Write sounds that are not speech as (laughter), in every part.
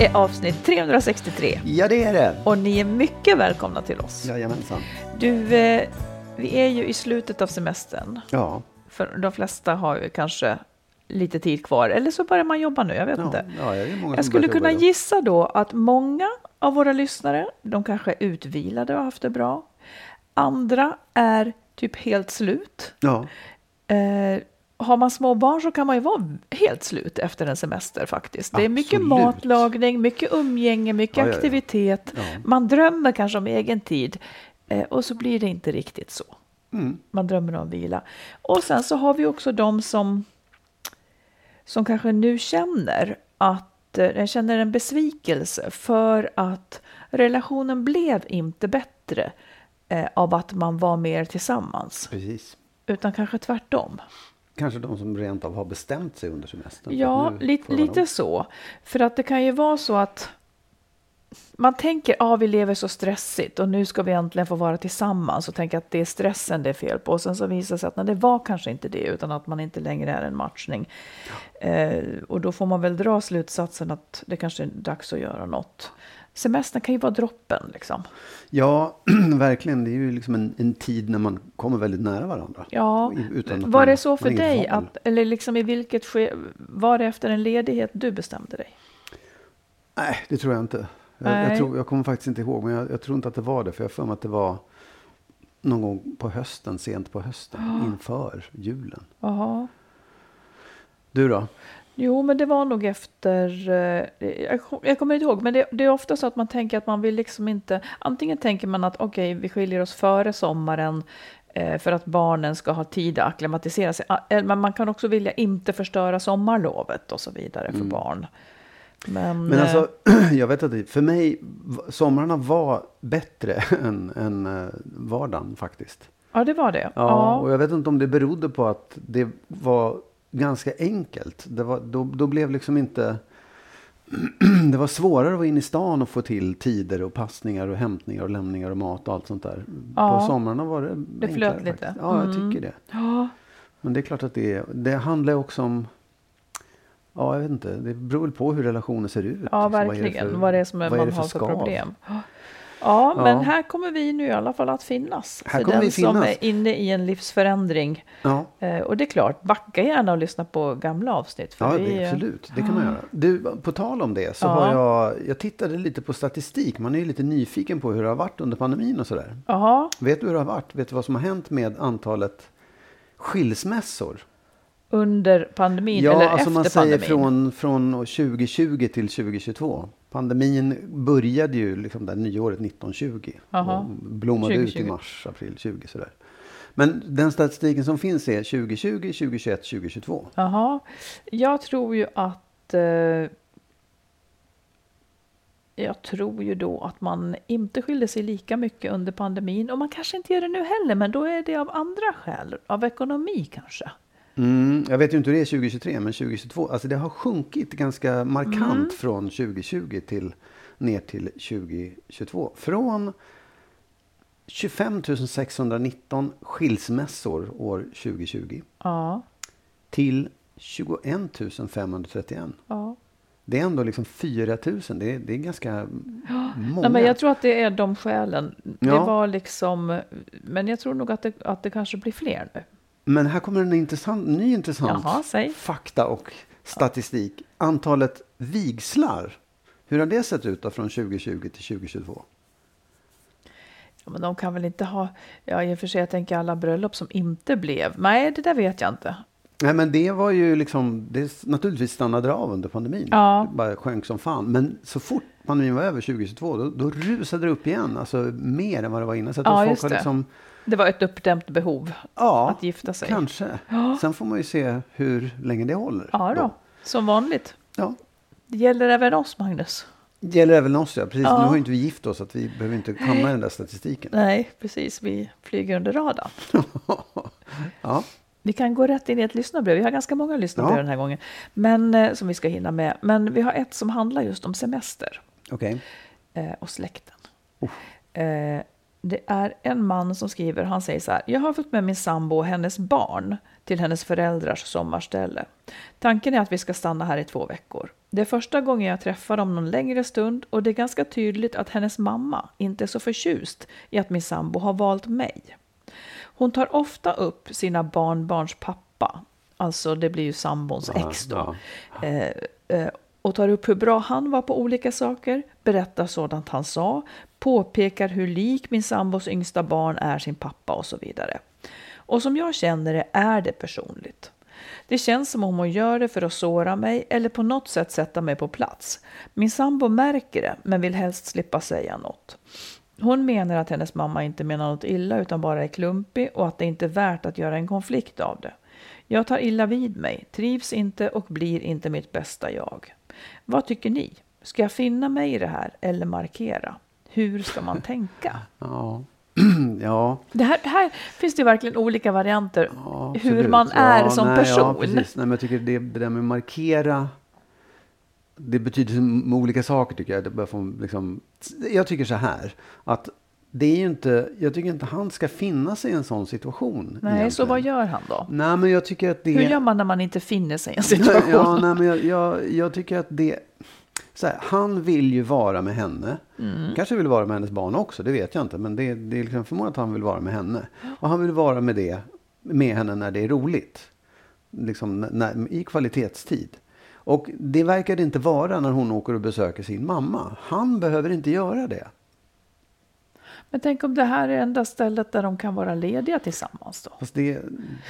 är avsnitt 363 Ja, det är det. och ni är mycket välkomna till oss. Jajamensan. Du, eh, vi är ju i slutet av semestern. Ja. För de flesta har ju kanske lite tid kvar, eller så börjar man jobba nu, jag vet Ja, inte. ja, det är många Jag skulle kunna jobba gissa då att många av våra lyssnare, de kanske är utvilade och har haft det bra. Andra är typ helt slut. Ja, Eh, har man små barn så kan man ju vara helt slut efter en semester faktiskt. Det är mycket Absolut. matlagning, mycket umgänge, mycket Ja, ja, ja. aktivitet. Ja. Man drömmer kanske om egen tid eh, och så blir det inte riktigt så. Mm. Man drömmer om vila. Och sen så har vi också de som, som kanske nu känner att eh, känner en besvikelse för att relationen blev inte bättre eh, av att man var mer tillsammans. precis. Utan kanske tvärtom. Kanske de som rent av har bestämt sig under semestern. Ja, nu lite, så. För att det kan ju vara så att man tänker att ah, vi lever så stressigt och nu ska vi äntligen få vara tillsammans och tänker att det är stressen det är fel på. Och sen så visar det sig att nej, det var kanske inte det utan att man inte längre är en matchning. Eh, och då får man väl dra slutsatsen att det kanske är dags att göra något. Semestern kan ju vara droppen liksom. Ja, (clears throat) verkligen. Det är ju liksom en, en tid när man kommer väldigt nära varandra. Ja, var man- det så för dig? Att, eller liksom i vilket ske, var det efter en ledighet du bestämde dig? Nej, det tror jag inte. Jag, jag, tror, jag kommer faktiskt inte ihåg, men jag, jag tror inte att det var det. För jag för mig att det var någon gång på hösten, sent på hösten, inför julen. Jaha. Du då? Jo, men det var nog efter... eh, Jag, kom- jag kommer inte ihåg, men det, det är ofta så att man tänker att man vill liksom inte... Antingen tänker man att okej, vi skiljer oss före sommaren eh, för att barnen ska ha tid att acklimatisera sig. Ah, eh, Men man kan också vilja inte förstöra sommarlovet och så vidare för barn. Men, Men eh, alltså, (clears throat) jag vet att för mig, somrarna var bättre (laughs) än, än eh, vardagen faktiskt. ja, det var det. Ja, och jag vet inte om det berodde på att det var ganska enkelt. Det var, då, då blev liksom inte... (clears throat) det var svårare att vara inne i stan och få till tider och passningar och hämtningar och lämningar och mat och allt sånt där. Ja. På somrarna var det Det enklare flöt lite. faktiskt. Ja, jag Mm. tycker det. Ja, Men det är klart att det, det handlar också om... Ja, jag vet inte. Det beror väl på hur relationen ser ut. ja Liksom, vad är det verkligen. för- vad det är som är vad är man det för har för skav? problem. Ja, men Ja. här kommer vi nu i alla fall att finnas. Här för den vi som finnas. är inne i en livsförändring. Ja. Eh, och det är klart, backa gärna och lyssna på gamla avsnitt. Ja, vi, det, absolut. Det kan man göra. Du, på tal om det så Ja. har jag, jag tittade lite på statistik. Man är ju lite nyfiken på hur det har varit under pandemin och sådär. Jaha, Vet du hur det har varit? Vet du vad som har hänt med antalet skilsmässor? under pandemin ja, eller alltså efter man säger pandemin? från, från 2020 till 2022. Pandemin började ju liksom där nyåret 1920. Jaha. Och blommade ut 2020. i mars, april 20 sådär. Men den statistiken som finns är 2020, 2021, 2022. Jaha, jag tror ju att eh, jag tror ju då att man inte skilde sig lika mycket under pandemin och man kanske inte gör det nu heller, men då är det av andra skäl, av ekonomi kanske. Mm, jag vet ju inte hur det är 2023, men 2022. Alltså det har sjunkit ganska markant Mm. från 2020 till ner till 2022. Från 25 619 skilsmässor år 2020 Ja, till 21 531. Ja. Det är ändå liksom 4 000. Det är, det är ganska många. Nej, men jag tror att det är de skälen. Det var liksom, men jag tror nog att det, att det kanske blir fler nu. Men här kommer en intressant, ny intressant Jaha, fakta och statistik. Antalet vigslar. Hur har det sett ut då från 2020 till 2022? Ja, men de kan väl inte ha, ja i och för sig jag tänker alla bröllop som inte blev. Nej, det där vet jag inte. Nej, men det var ju liksom, det naturligtvis stannade av under pandemin. Ja. Det bara sjönk som fan. Men så fort pandemin var över 2022, då, då rusade det upp igen. Alltså mer än vad det var innan. Så tror Ja, folk har liksom, Det var ett uppdämt behov ja, att gifta sig. kanske. Sen får man ju se hur länge det håller. Ja då, som vanligt. Ja. Det gäller även oss, Magnus. Det gäller även oss, ja. Precis. Ja. Nu har ju inte vi gift oss, så att vi behöver inte hamna i den där statistiken. Nej, precis. Vi flyger under radarn. (laughs) ja. Vi kan gå rätt in i ett lyssnarbrev. Vi har ganska många lyssnarbrev Ja. den här gången. Men, eh, som vi ska hinna med. Men vi har ett som handlar just om semester Okej. eh, och släkten. Eh, det är en man som skriver, han säger så här. Jag har fått med min sambo och hennes barn till hennes föräldrars sommarställe. Tanken är att vi ska stanna här i två veckor. Det är första gången jag träffar dem någon längre stund och det är ganska tydligt att hennes mamma inte är så förtjust i att min sambo har valt mig. Hon tar ofta upp sina barnbarns pappa, alltså det blir ju sambons ex då, eh, eh, och tar upp hur bra han var på olika saker, berättar sådant han sa, påpekar hur lik min sambos yngsta barn är sin pappa och så vidare. Och som jag känner det är det personligt. Det känns som om hon gör det för att såra mig eller på något sätt sätta mig på plats. Min sambo märker det men vill helst slippa säga något. Hon menar att hennes mamma inte menar något illa utan bara är klumpig och att det inte är värt att göra en konflikt av det. Jag tar illa vid mig, trivs inte och blir inte mitt bästa jag. Vad tycker ni? Ska jag finna mig i det här eller markera? Hur ska man tänka? (laughs) Ja. (clears throat) ja. Det här, här finns det verkligen olika varianter Ja, hur man är Ja, som nej, person. Ja, precis. Nej, men jag tycker det, det där med markera. Det betyder olika saker tycker jag. Det bör få, liksom, jag tycker så här. Att det är ju inte, jag tycker inte han ska finna sig i en sån situation. Nej, så egentligen. vad gör han då? Nej, men jag tycker att det... Hur gör man när man inte finner sig i en situation? (laughs) Ja, nej, men jag, jag, jag tycker att det... Så här, han vill ju vara med henne. Mm. Kanske vill vara med hennes barn också, det vet jag inte. Men det, det är liksom förmodligen att han vill vara med henne. Och han vill vara med, det, med henne när det är roligt. Liksom när, I kvalitetstid. Och det verkar det inte vara när hon åker och besöker sin mamma. Han behöver inte göra det. Men tänk om det här är enda stället där de kan vara lediga tillsammans då? Fast det...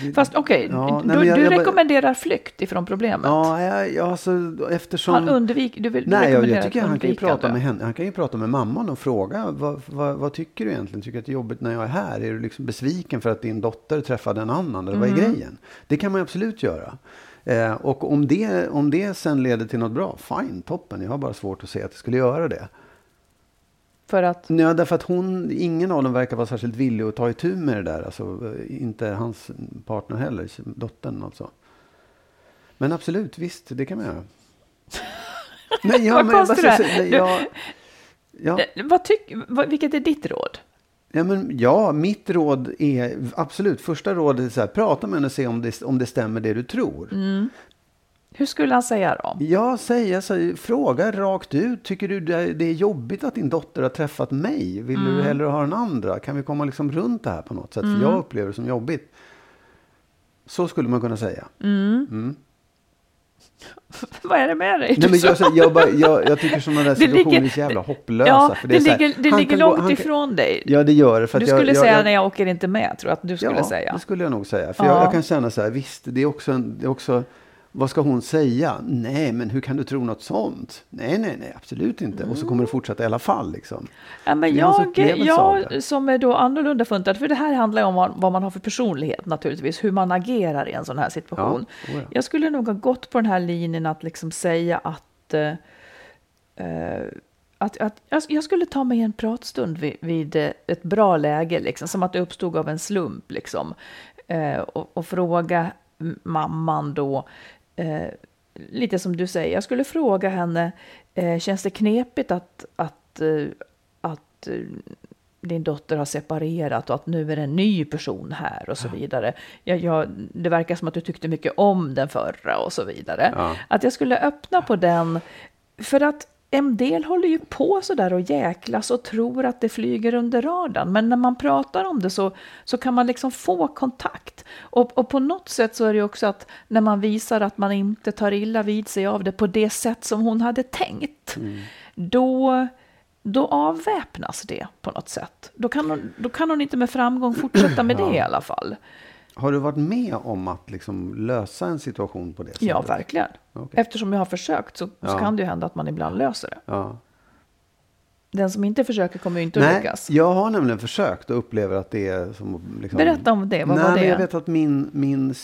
det Fast okej, Ja, du, jag- du jag rekommenderar flykt ifrån problemet. Ja, jag, jag, alltså, eftersom... Han undviker, du vill du Nej, jag, jag tycker han kan, ju prata undvikande. med henne, han kan ju prata med mamman och fråga vad, vad, vad tycker du egentligen? Tycker du att det är jobbigt när jag är här? Är du liksom besviken för att din dotter träffade en annan? Eller vad är Mm. grejen? Det kan man absolut göra. Eh, och om det, om det sen leder till något bra, fine, toppen. Jag har bara svårt att se att det skulle göra det. För att, Ja, därför att hon, ingen av dem verkar vara särskilt villig att ta itu med det där. Alltså, inte hans partner heller, dottern alltså. Men absolut, visst, det kan man göra. (laughs) Nej, ja, Vad men konstigt bara det ja, Eh, vad tyck, vad, vilket är ditt råd? ja, men, ja, mitt råd är absolut, första rådet är så här, prata med henne och se om det, om det stämmer det du tror. Hur skulle han säga då? Ja, säga så, fråga rakt ut. Tycker du det det är jobbigt att din dotter har träffat mig? Vill Mm. du hellre ha den andra? Kan vi komma liksom runt det här på något sätt? För jag upplever det som jobbigt. Så skulle man kunna säga. (laughs) Vad är det med dig? Nej, men jag, jag, bara, jag, jag tycker sådana där Det situationer ligger- är så jävla hopplösa. ja, för det, är så här, ligger, det ligger gå- långt kan- ifrån dig. Ja, det gör det. För du skulle jag, säga nej, jag åker inte med, tror jag att du skulle ja, säga. det skulle jag nog säga. För Ja. jag, jag kan känna så här, visst, det är också, en, det är också vad ska hon säga? Nej, men hur kan du tro något sånt? Nej, nej, nej, absolut inte. Och så kommer det fortsätta i alla fall. Liksom. Ja, men jag, jag som är då annorlunda funtad, för det här handlar ju om vad, vad man har för personlighet naturligtvis, hur man agerar i en sån här situation. Ja, oh ja. Jag skulle nog ha gått på den här linjen att liksom säga att, eh, eh, att, att jag, skulle ta mig en pratstund vid, vid eh, ett bra läge, liksom, som att det uppstod av en slump. Liksom, eh, och, och fråga mamman då, eh, lite som du säger, jag skulle fråga henne, eh, känns det knepigt att, att, eh, att, eh, din dotter har separerat och att nu är det en ny person här och så vidare. Jag, jag, det verkar som att du tyckte mycket om den förra och så vidare. Ja. Att jag skulle öppna på den, för att en del håller ju på så där och jäklas och tror att det flyger under radarn. Men när man pratar om det så, så kan man liksom få kontakt. Och, och på något sätt så är det också att när man visar att man inte tar illa vid sig av det på det sätt som hon hade tänkt. Då, då avväpnas det på något sätt. Då kan, hon, då kan hon inte med framgång fortsätta med det i alla fall. Har du varit med om att liksom lösa en situation på det sättet? Ja, verkligen. Okej. Eftersom jag har försökt så, så Ja. kan det ju hända att man ibland löser det. Ja. Den som inte försöker kommer ju inte att Nej, lyckas. jag har nämligen försökt och upplever att det är som att liksom... Berätta om det, vad Nej, var det? jag vet att min, min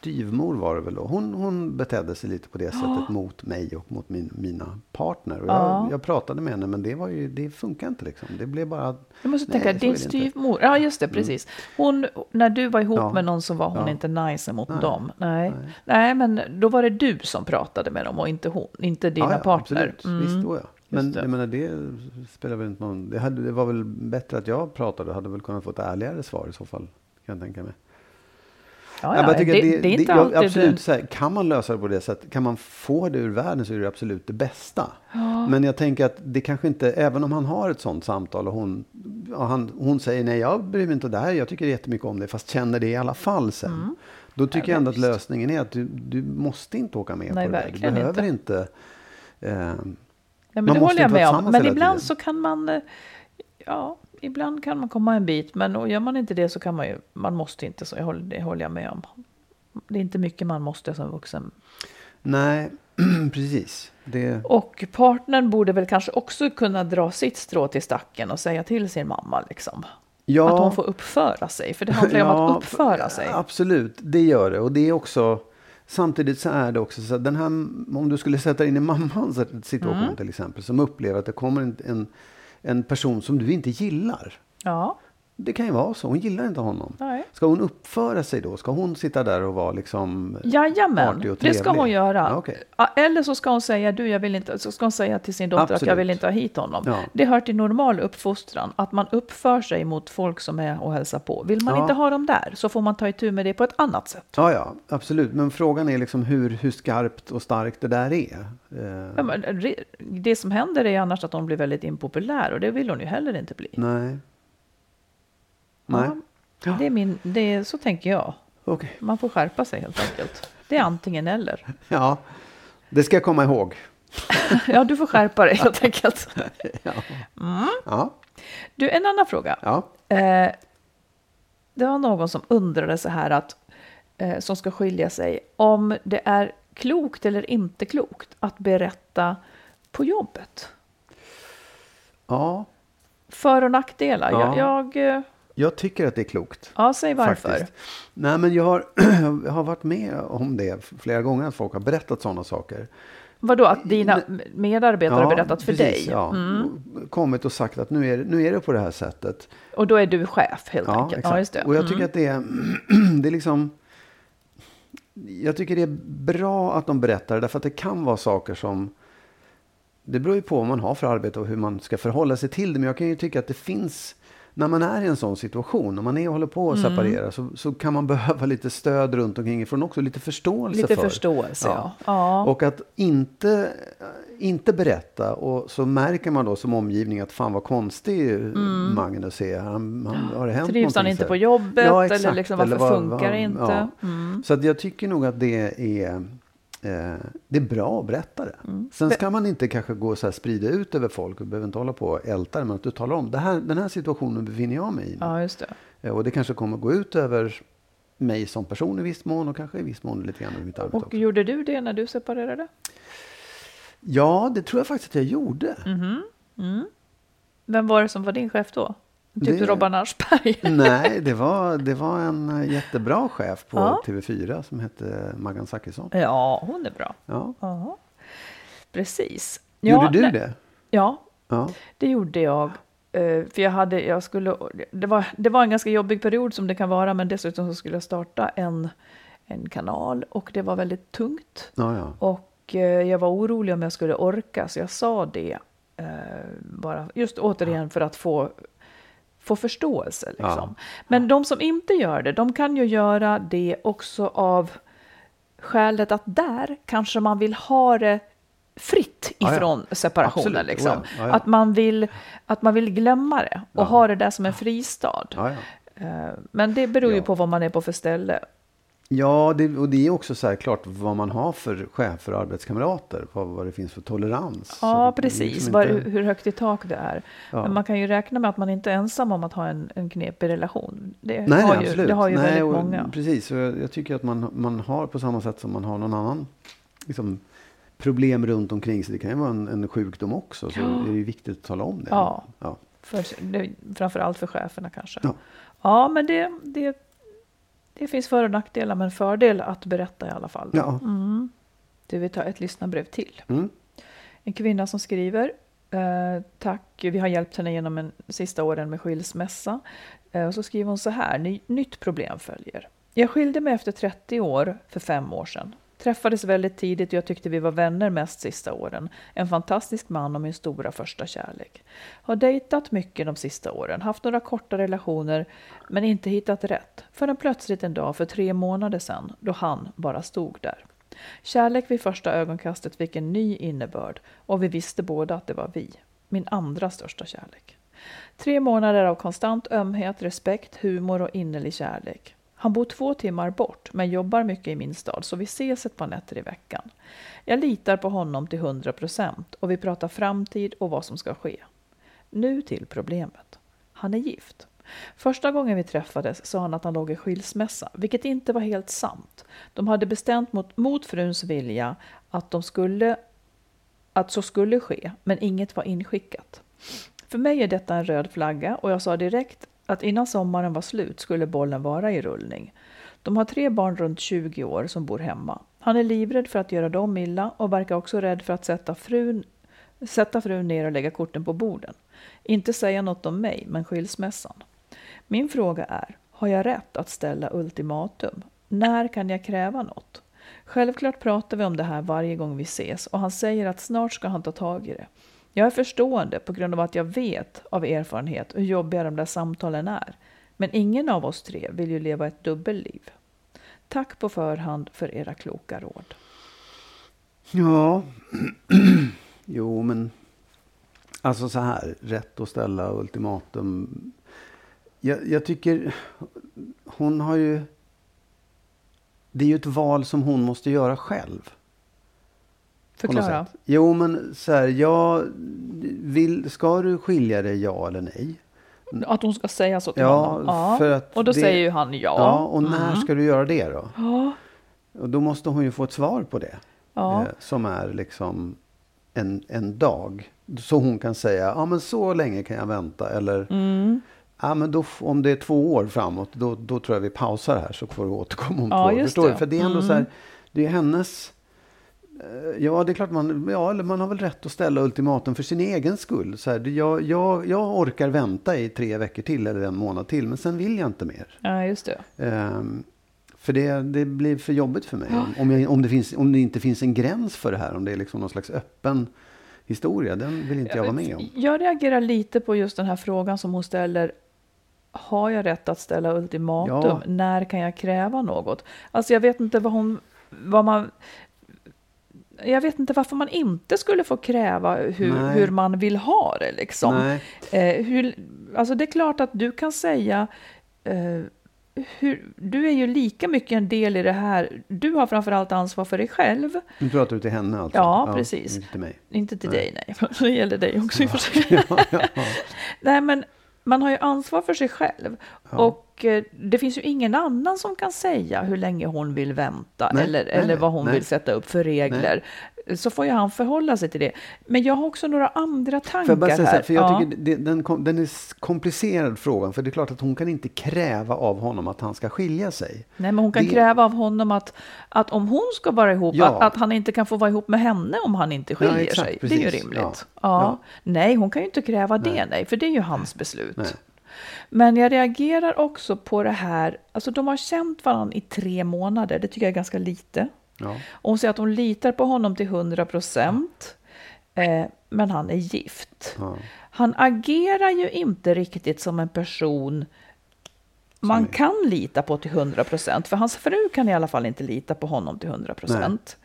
styvmor var det väl då. Hon, hon betedde sig lite på det sättet mot mig och mot min, mina partner. Och jag, Ja. jag pratade med henne men det, var ju, det funkar inte liksom. Det blev bara... Jag måste Nej, tänka, din. Mm. styvmor, ja just det, precis. Hon, när du var ihop Ja. med någon så var hon Ja. inte nice mot Nej. dem. Nej. Nej. men då var det du som pratade med dem och inte hon, inte dina Ja, ja, partner. Absolut, Mm. visst då ja. Men det. jag menar, det spelar väl inte någon... Det, hade, det var väl bättre att jag pratade. Hade väl kunnat få ett ärligare svar i så fall. Kan jag tänka mig. Ja, Jag ja, bara tycker det, att det, är inte jag- absolut, så här, kan man lösa det på det sättet, kan man få det ur världen så är det absolut det bästa. Men jag tänker att det kanske inte, även om han har ett sånt samtal och hon, ja, han, hon säger nej, jag bryr mig inte om det här, jag tycker jättemycket om det, fast känner det i alla fall sen. Mm. Då tycker jag ändå att lösningen är att du, du måste inte åka med Nej, på det där. Du behöver inte. eh, Ja, Man men det måste håller jag inte med om. Men ibland så kan man, eh, ja, ibland kan man komma en bit. Men och gör man inte det så kan man ju, man måste inte så. Jag håller, det håller jag med om. Det är inte mycket man måste som vuxen. nej, (clears throat) precis. Det, Och partnern borde väl kanske också kunna dra sitt strå till stacken och säga till sin mamma liksom. ja, Att hon får uppföra sig. För det handlar ju om (laughs) att uppföra sig. Absolut, det gör det. Och det är också, samtidigt så är det också så att den här, om du skulle sätta in i mammans situation Mm. till exempel, som upplever att det kommer en, en, en person som du inte gillar. Ja, det kan ju vara så, hon gillar inte honom. nej. Ska hon uppföra sig då? Ska hon sitta där och vara liksom artig Jajamän, och det ska trevlig? hon göra. Ja. Ja, Eller så ska hon säga, du, jag vill inte, så ska hon säga till sin dotter att jag Absolut. vill inte ha hit honom. Ja. Det hör till normal uppfostran, att man uppför sig mot folk som är och hälsar på. Vill man Ja. inte ha dem där så får man ta itu med det på ett annat sätt. Ja, ja, absolut. Men frågan är liksom hur, hur skarpt och starkt det där är. Eh, Ja, men Det som händer är annars att hon blir väldigt impopulär och det vill hon ju heller inte bli. nej. Nej. Ja, det är min, det är, så tänker jag. Okej. Man får skärpa sig helt enkelt. Det är antingen eller. (laughs) Ja, det ska jag komma ihåg. (laughs) Ja, du får skärpa dig helt enkelt. (laughs) Ja. Ja. Du, en annan fråga. ja. Eh, det var någon som undrade så här att, eh, som ska skilja sig, om det är klokt eller inte klokt att berätta på jobbet. Ja, För och nackdelar. Ja. Jag, jag, eh, jag tycker att det är klokt. ja, säg varför. Faktiskt. Nej, men jag har, (clears throat) jag har varit med om det flera gånger, att folk har berättat sådana saker. Vadå, att dina medarbetare har berättat för precis, dig? Mm. Ja. Kommit och sagt att nu är, nu är det på det här sättet. Och då är du chef helt Ja, enkelt? exakt. Ja, just det. Och jag tycker Mm. att det är, (clears throat) det är liksom... Jag tycker det är bra att de berättar därför att det kan vara saker som... Det beror ju på vad man har för arbete och hur man ska förhålla sig till det. Men jag kan ju tycka att det finns... När man är i en sån situation, när man är och håller på att Mm. separera, så, så kan man (laughs) behöva lite stöd runt omkring ifrån också. Lite förståelse Lite för. förståelse, ja. ja. Och att inte, inte berätta och så märker man då som omgivning att fan vad konstig Magnus är. Han, han, har det hänt Mm. Trivs han inte på jobbet? Ja, eller exakt. liksom, varför Eller vad- funkar det inte? ja. Mm. Så jag tycker nog att det är, det är bra att berätta det. Mm. Sen ska man inte kanske gå och så här sprida ut över folk och behöver inte hålla på och älta det. Men att du talar om det här, den här situationen befinner jag mig i. nu. ja, just det. Eh, Och det kanske kommer gå ut över mig som person i viss mån och kanske i viss mån lite grann över mitt arbete Och också. gjorde du det när du separerade? Ja, det tror jag faktiskt att jag gjorde. Vem var det som var din chef då? Typ Det- Robban Aschberg? (laughs) Nej, det var, det var en eh, jättebra chef på Ja. TV4 som hette Maggan Zackrisson. Ja, hon är bra. Ja. Ja. Precis. Gjorde Ja, du nej, det? Ja, Ja. det gjorde jag. Eh, För jag hade, jag skulle, det, var, det var en ganska jobbig period som det kan vara, men dessutom så skulle jag starta en, en kanal och det var väldigt tungt. Och eh, jag var orolig om jag skulle orka, så jag sa det. Bara, just återigen för att få få förståelse. Liksom. Men de som inte gör det, de kan ju göra det också av skälet att där kanske man vill ha det fritt Ja, ja. ifrån separationen. Liksom. Ja, ja. Ja, ja. Att, man vill, att man vill glömma det och Ja. ha det där som en fristad. Ja, ja. Eh, Men det beror ju Ja. på vad man är på för ställe. Ja, det, och det är också så här klart vad man har för chefer och arbetskamrater. Vad, vad det finns för tolerans. Ja, är precis. liksom Var, inte- hur högt i tak det är. Ja. Men man kan ju räkna med att man inte är ensam om att ha en, en knepig relation. Det Nej, har nej, ju, absolut. det har ju nej, väldigt och, många. Precis, och jag, jag tycker att man, man har på samma sätt som man har någon annan liksom, problem runt omkring sig. Det kan ju vara en, en sjukdom också. Så Ja. är det ju viktigt att tala om det. Ja. Ja. För, det, framförallt för cheferna kanske. Ja. Ja, men det, det, det finns för och nackdelar, men fördel att berätta i alla fall. Ja. Mm. Du vill ta ett lyssnarbrev till. Mm. En kvinna som skriver. Eh, tack, vi har hjälpt henne genom en sista åren med skilsmässa. Eh, och så skriver hon så här. Ny, nytt problem följer. Jag skilde mig efter 30 år för fem år sedan. Träffades väldigt tidigt och jag tyckte vi var vänner mest sista åren. En fantastisk man och min stora första kärlek. Har dejtat mycket de sista åren, haft några korta relationer men inte hittat rätt. Förrän plötsligt en dag för tre månader sedan då han bara stod där. Kärlek vid första ögonkastet fick en ny innebörd och vi visste båda att det var vi. Min andra största kärlek. Tre månader av konstant ömhet, respekt, humor och innerlig kärlek. Han bor två timmar bort men jobbar mycket i min stad så vi ses ett par nätter i veckan. Jag litar på honom till 100 procent och vi pratar framtid och vad som ska ske. Nu till problemet. Han är gift. Första gången vi träffades sa han att han låg i skilsmässa, vilket inte var helt sant. De hade bestämt mot, mot fruns vilja att, de skulle, att så skulle ske, men inget var inskickat. För mig är detta en röd flagga och jag sa direkt att innan sommaren var slut skulle bollen vara i rullning. De har tre barn runt 20 år som bor hemma. Han är livrädd för att göra dem illa och verkar också rädd för att sätta frun, sätta frun ner och lägga korten på borden. Inte säga något om mig, men skilsmässan. Min fråga är, har jag rätt att ställa ultimatum? När kan jag kräva något? Självklart pratar vi om det här varje gång vi ses och han säger att snart ska han ta tag i det. Jag är förstående på grund av att jag vet av erfarenhet hur jobbiga de där samtalen är. Men ingen av oss tre vill ju leva ett dubbelliv. Tack på förhand för era kloka råd. Ja, (clears throat) jo men alltså så här, rätt att ställa ultimatum. Jag, jag tycker hon har ju, det är ju ett val som hon måste göra själv. Förklara. Jo men så här, jag vill, ska du skilja dig ja eller nej? Att hon ska säga så till Ja, honom? Ja, för att och då det- säger ju han ja. Ja, och när Mm. ska du göra det då? Ja, Och då måste hon ju få ett svar på det. ja. Eh, som är liksom en, en dag. Så hon kan säga, ja men så länge kan jag vänta. Eller, Mm. ja men då, om det är två år framåt, då, då tror jag vi pausar här så får du återkomma om Ja, två år. Förstår det. du? För det är ändå Mm. så här, det är hennes... eh, Ja, det är klart man, ja, eller man har väl rätt att ställa ultimatum för sin egen skull. Så här, jag, jag, jag orkar vänta i tre veckor till eller en månad till, men sen vill jag inte mer. ja, just det. Ehm, för det, det blir för jobbigt för mig. Om, om, jag, om, det finns, om det inte finns en gräns för det här. Om det är liksom någon slags öppen historia. Den vill inte jag vara med om. Jag reagerar lite på just den här frågan som hon ställer. Har jag rätt att ställa ultimatum? Ja. När kan jag kräva något? Alltså jag vet inte vad hon... Vad man, jag vet inte varför man inte skulle få kräva hur, Nej. hur man vill ha det. Liksom. Nej. Eh, hur, alltså det är klart att du kan säga eh, hur, du är ju lika mycket en del i det här. Du har framförallt ansvar för dig själv. Nu pratar du till henne alltså? Ja, precis. Inte till mig. Inte till Nej. dig, nej. (laughs) Det gäller dig också i och för sig. Ja, ja, ja. (laughs) Nej, men man har ju ansvar för sig själv. Ja. Och eh, det finns ju ingen annan som kan säga hur länge hon vill vänta Nej, eller, nej, eller vad hon nej. vill sätta upp för regler. Så får ju han förhålla sig till det. Men jag har också några andra tankar jag bara säga här. här, för jag Ja. tycker det, den, den är komplicerad frågan. För det är klart att hon kan inte kräva av honom att han ska skilja sig. Nej, men hon kan det- kräva av honom att, att om hon ska vara ihop, Ja. att, att han inte kan få vara ihop med henne om han inte skiljer exakt, sig. Det är ju precis. rimligt. Ja. Ja. Ja. Nej, hon kan ju inte kräva det, nej, för det är ju hans beslut. Men jag reagerar också på det här, alltså de har känt varandra i tre månader, det tycker jag är ganska lite. Ja. Och hon säger att hon litar på honom till 100 procent, eh, men han är gift. Ja. Han agerar ju inte riktigt som en person man kan lita på till 100 procent, för hans fru kan i alla fall inte lita på honom till 100 procent.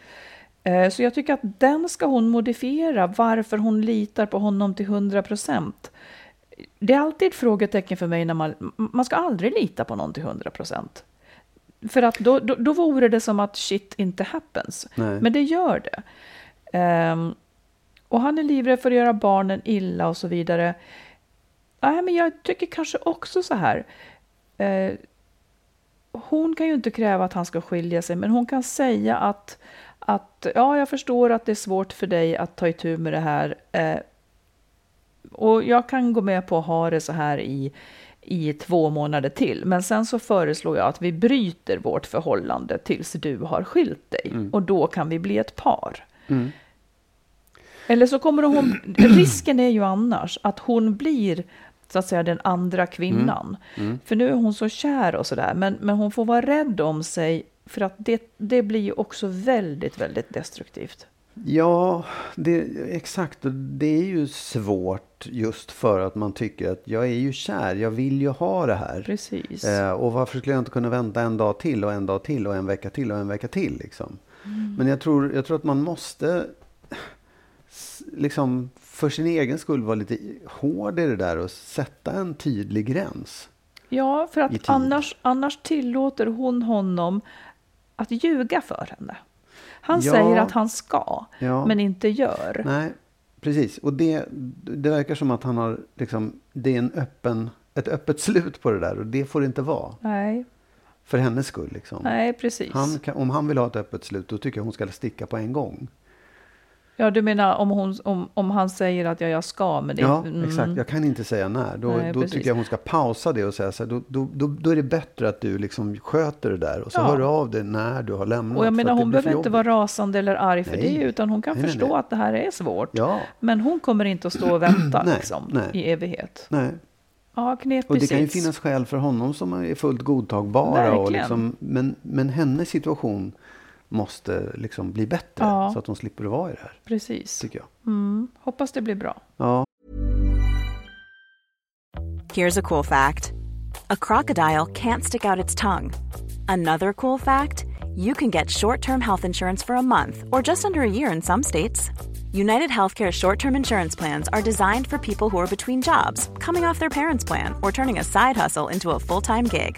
Eh, så jag tycker att den ska hon modifiera, varför hon litar på honom till 100 procent. Det är alltid ett frågetecken för mig när man, man ska aldrig lita på någon till 100 procent. För att då, då, då vore det som att shit inte happens. Nej. Men det gör det. Um, och han är livrädd för att göra barnen illa och så vidare. Nej, men jag tycker kanske också så här. Uh, hon kan ju inte kräva att han ska skilja sig, men hon kan säga att, att ja, jag förstår att det är svårt för dig att ta itu med det här. Uh, och jag kan gå med på att ha det så här i, i två månader till. Men sen så föreslår jag att vi bryter vårt förhållande tills du har skilt dig. Mm. Och då kan vi bli ett par. Mm. Eller så kommer hon, (clears throat) risken är ju annars att hon blir så att säga den andra kvinnan. Mm. Mm. För nu är hon så kär och sådär. Men, men hon får vara rädd om sig. För att det, det blir ju också väldigt, väldigt destruktivt. Ja, det, exakt. Det är ju svårt just för att man tycker att jag är ju kär. Jag vill ju ha det här. Precis. Eh, och varför skulle jag inte kunna vänta en dag till och en dag till och en vecka till och en vecka till. Liksom. Mm. Men jag tror, jag tror att man måste liksom för sin egen skull vara lite hård i det där och sätta en tydlig gräns. Ja, för att annars, annars tillåter hon honom att ljuga för henne. Han ja, säger att han ska, ja, men inte gör. Nej, precis. Och det, det verkar som att han har, liksom, det är en öppen, ett öppet slut på det där och det får det inte vara. Nej. För hennes skull. Liksom. Nej, precis. Han kan, om han vill ha ett öppet slut, då tycker jag hon ska sticka på en gång. Ja, du menar om, hon, om, om han säger att ja, jag ska, men det... Ja, mm. exakt. Jag kan inte säga när. Då, Nej, då tycker jag hon ska pausa det och säga så här, då, då, då, då, är det bättre att du liksom sköter det där och så ja. hör du av dig när du har lämnat. Och jag menar, hon behöver inte vara rasande eller arg för nej. det, utan hon kan nej, förstå nej, att det här är svårt. Ja. Men hon kommer inte att stå och vänta (clears throat) liksom, i evighet. Nej. Ja, och det kan ju finnas skäl för honom som är fullt godtagbara. Och liksom, men, men hennes situation måste liksom bli bättre. Ja. Så att de slipper vara i det här. Precis. Tycker jag. Mm. Hoppas det blir bra. Ja. Here's a cool fact. A crocodile can't stick out its tongue. Another cool fact. You can get short-term health insurance for a month or just under a year in some states. United Healthcare short term insurance plans are designed for people who are between jobs, coming off their parents' plan, or turning a side hustle into a full time gig.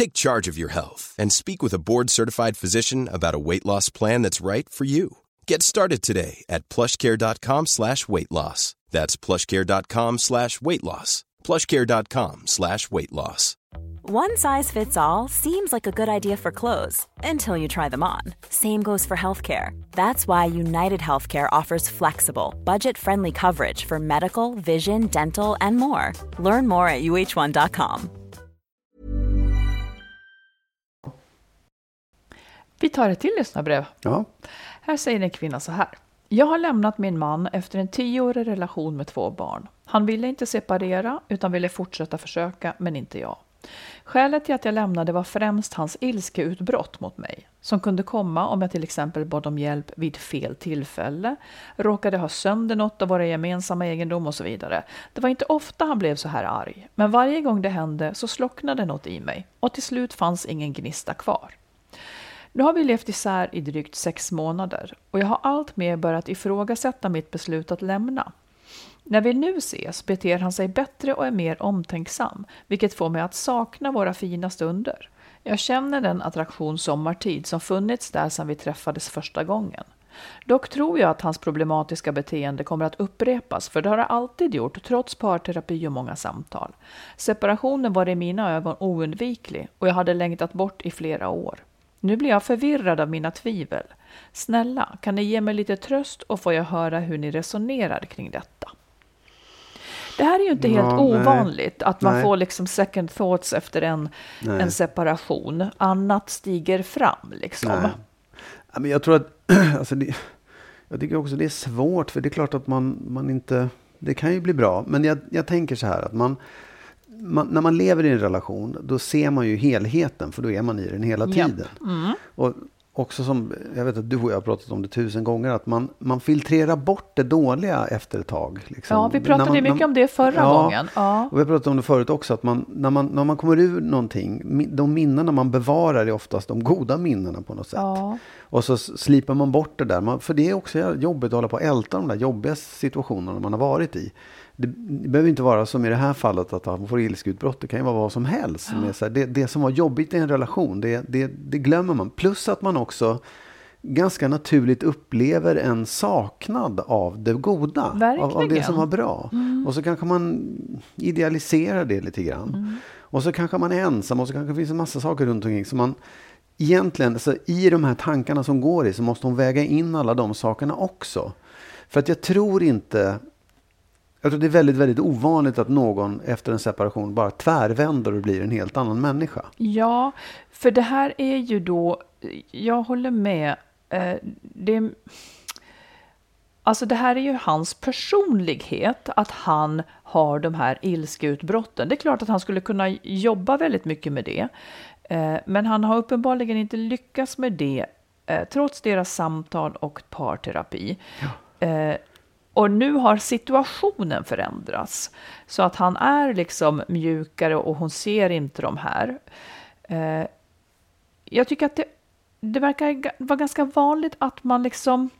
Take charge of your health and speak with a board-certified physician about a weight loss plan that's right for you. Get started today at plushcare.com slash weight loss. That's plushcare.com slash weight loss. plushcare.com slash weight loss. One size fits all seems like a good idea for clothes until you try them on. Same goes for healthcare. That's why United Healthcare offers flexible, budget-friendly coverage for medical, vision, dental, and more. Learn more at uh1.com. Vi tar ett till lyssnarbrev. Ja. Här säger en kvinna så här. Jag har lämnat min man efter en tioårig relation med två barn. Han ville inte separera utan ville fortsätta försöka, men inte jag. Skälet till att jag lämnade var främst hans ilskeutbrott mot mig, som kunde komma om jag till exempel bad om hjälp vid fel tillfälle, råkade ha sönder något av våra gemensamma egendom och så vidare. Det var inte ofta han blev så här arg, men varje gång det hände så slocknade något i mig och till slut fanns ingen gnista kvar. Nu har vi levt isär i drygt sex månader och jag har alltmer börjat ifrågasätta mitt beslut att lämna. När vi nu ses beter han sig bättre och är mer omtänksam, vilket får mig att sakna våra fina stunder. Jag känner den attraktion sommartid som funnits där sedan vi träffades första gången. Dock tror jag att hans problematiska beteende kommer att upprepas, för det har det alltid gjort, trots parterapi och många samtal. Separationen var i mina ögon oundviklig och jag hade längtat bort i flera år. Nu blir jag förvirrad av mina tvivel. Snälla, kan ni ge mig lite tröst och får jag höra hur ni resonerar kring detta? Det här är ju inte Ja, helt nej. ovanligt, att man Nej. får liksom second thoughts efter en, Nej. en separation. Annat stiger fram liksom. Nej. Ja, men jag tror att, (clears throat) alltså det, jag tycker också det är svårt, för det är klart att man, man inte, det kan ju bli bra, men jag, jag tänker så här att man, man, när man lever i en relation, då ser man ju helheten, för då är man i den hela tiden. Och också som, jag vet att du och jag har pratat om det tusen gånger, att man, man filtrerar bort det dåliga efter ett tag. Liksom. Ja, vi pratade man- mycket om det förra Ja, gången. Ja. och vi har pratat om det förut också, att man, när, man, när man kommer ur någonting, de minnena man bevarar är oftast de goda minnena på något sätt. Ja. Och så slipar man bort det där. Man, för det är också jobbigt att hålla på och älta de där jobbiga situationerna man har varit i. Det, det behöver inte vara som i det här fallet att han får ilskeutbrott. Det kan ju vara vad som helst. Här, det, det som var jobbigt i en relation, det, det, glömmer man. Plus att man också ganska naturligt upplever en saknad av det goda. Av, av det som var bra. Och så kanske man idealiserar det lite grann. Och så kanske man är ensam och så kanske det finns en massa saker runt omkring. Så man, egentligen, alltså, i de här tankarna som går i så måste hon väga in alla de sakerna också. För att jag tror inte... Jag tror det är väldigt, väldigt ovanligt att någon efter en separation bara tvärvänder och blir en helt annan människa. Ja, för det här är ju då, jag håller med, eh, det, alltså det här är ju hans personlighet, att han har de här ilskeutbrotten. Det är klart att han skulle kunna jobba väldigt mycket med det, eh, men han har uppenbarligen inte lyckats med det, eh, trots deras samtal och parterapi. Eh, och nu har situationen förändrats så att han är liksom mjukare och hon ser inte de här. Eh, jag tycker att det, det verkar vara ganska vanligt att man liksom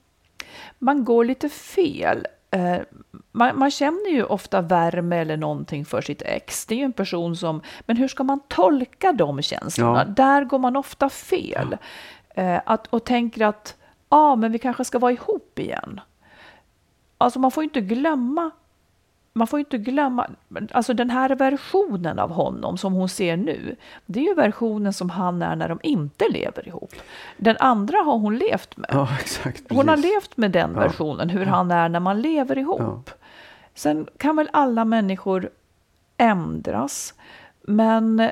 man går lite fel. Eh, man, man känner ju ofta värme eller någonting för sitt ex. Det är ju en person som, men hur ska man tolka de känslorna? Ja. Där går man ofta fel. Eh, att, och tänker att, ja, ah, men vi kanske ska vara ihop igen. Alltså man får inte glömma man får inte glömma, alltså den här versionen av honom som hon ser nu, det är ju versionen som han är när de inte lever ihop. Den andra har hon levt med. Ja, exakt. Hon har levt med den Ja. versionen, hur han är när man lever ihop. Sen kan väl alla människor ändras, men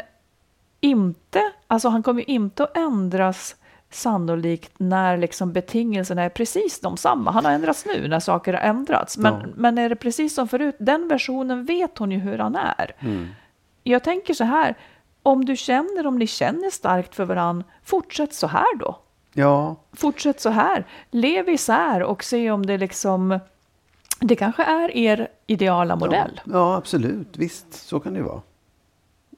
inte, alltså han kommer ju inte att ändras sannolikt när liksom betingelserna är precis de samma. Han har ändrats nu när saker har ändrats, men, Ja. men är det precis som förut, den versionen vet hon ju hur han är. Mm. Jag tänker så här, om du känner, om ni känner starkt för varandra, fortsätt så här då Ja, fortsätt så här. Lev isär och se om det liksom... Det kanske är er ideala modell. Ja, ja, absolut. Visst, så kan det vara.